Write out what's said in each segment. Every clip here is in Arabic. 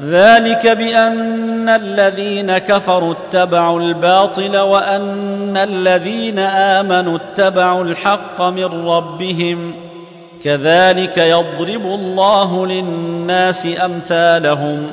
ذلك بأن الذين كفروا اتبعوا الباطل وأن الذين آمنوا اتبعوا الحق من ربهم كذلك يضرب الله للناس أمثالهم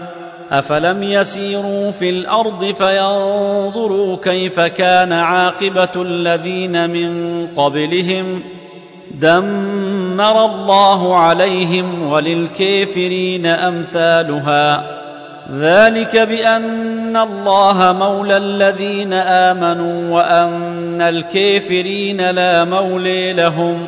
أفلم يسيروا في الأرض فينظروا كيف كان عاقبة الذين من قبلهم دمر الله عليهم وللكافرين أمثالها ذلك بأن الله مولى الذين آمنوا وأن الكافرين لا مولي لهم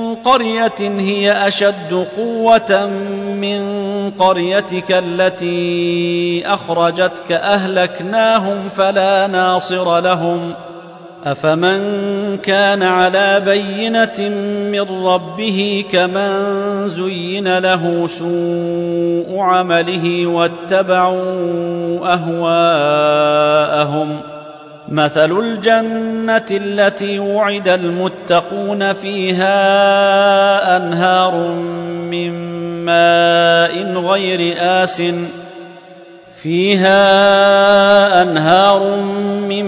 قرية هي أشد قوة من قريتك التي أخرجتك أهلكناهم فلا ناصر لهم. أفمن كان على بينة من ربه كمن زين له سوء عمله واتبعوا أهواءهم ۖ. مثل الجنة التي وعد المتقون فيها أنهار من ماء غير آسٍ فيها أنهار من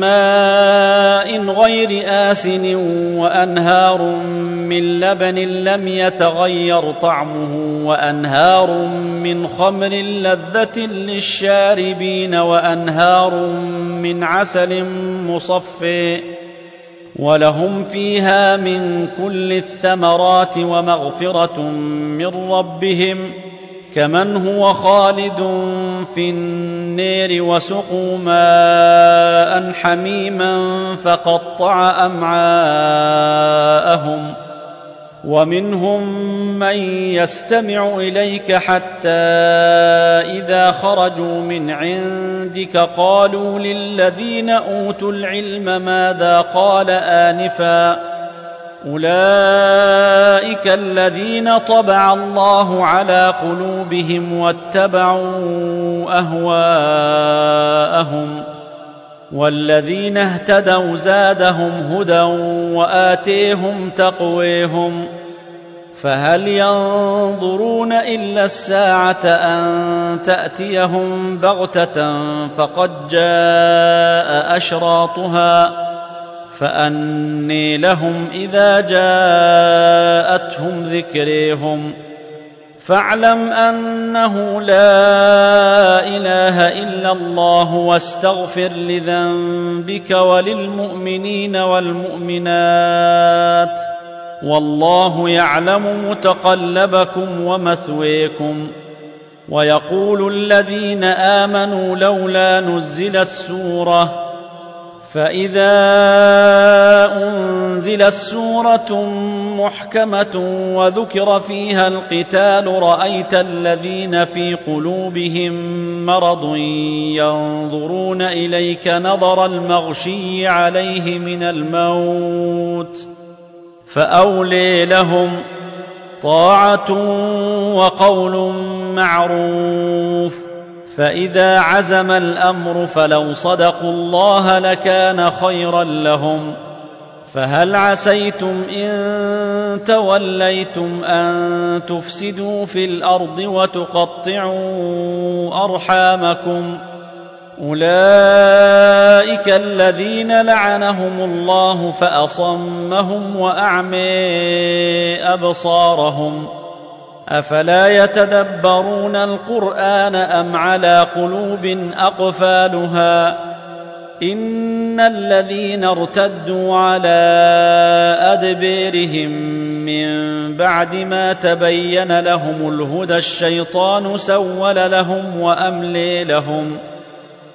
ماء غير آسن وأنهار من لبن لم يتغير طعمه وأنهار من خمر لذة للشاربين وأنهار من عسل مصفٍ ولهم فيها من كل الثمرات ومغفرة من ربهم ۖ كمن هو خالد في النير وسقوا ماء حميما فقطع أمعاءهم ومنهم من يستمع إليك حتى إذا خرجوا من عندك قالوا للذين أوتوا العلم ماذا قال آنفا أولئك الذين طبع الله على قلوبهم واتبعوا أهواءهم والذين اهتدوا زادهم هدى وآتيهم تقويهم فهل ينظرون إلا الساعة أن تأتيهم بغتة فقد جاء أشراطها فاني لهم اذا جاءتهم ذكريهم فاعلم انه لا اله الا الله واستغفر لذنبك وللمؤمنين والمؤمنات والله يعلم متقلبكم ومثويكم ويقول الذين امنوا لولا نزلت سوره فاذا انزلت سوره محكمه وذكر فيها القتال رايت الذين في قلوبهم مرض ينظرون اليك نظر المغشي عليه من الموت فاولي لهم طاعه وقول معروف فإذا عزم الأمر فلو صدقوا الله لكان خيرا لهم. فهل عسيتم إن توليتم أن تفسدوا في الأرض وتقطعوا أرحامكم؟ أولئك الذين لعنهم الله فأصمهم واعمي أبصارهم. أفلا يتدبرون القرآن أم على قلوب أقفالها؟ إن الذين ارتدوا على ادبيرهم من بعد ما تبين لهم الهدى الشيطان سول لهم وأملي لهم.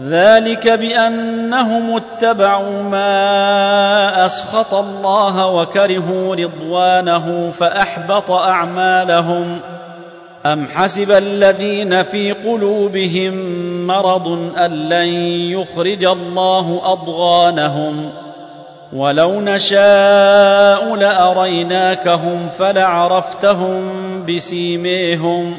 ذلك بأنهم اتبعوا ما أسخط الله وكرهوا رضوانه فأحبط أعمالهم. أم حسب الذين في قلوبهم مرض أن لن يخرج الله أضغانهم؟ ولو نشاء لأريناكهم فلعرفتهم بسيميهم.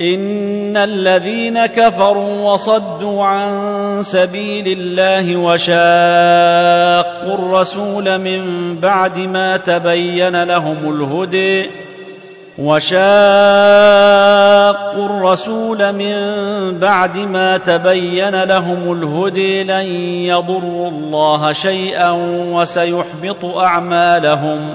إن الذين كفروا وصدوا عن سبيل الله وشاقوا الرسول من بعد ما تبين لهم الهدي وشاقوا الرسول من بعد ما تبين لهم الهدي لن يضروا الله شيئا وسيحبط أعمالهم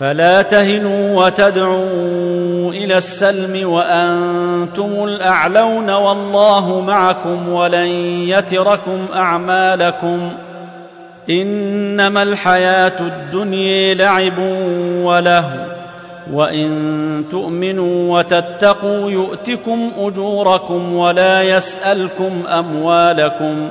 فلا تهنوا وتدعوا إلى السلم وأنتم الأعلون والله معكم ولن يتركم أعمالكم إنما الحياة الدنيا لعب وله وإن تؤمنوا وتتقوا يؤتكم أجوركم ولا يسألكم أموالكم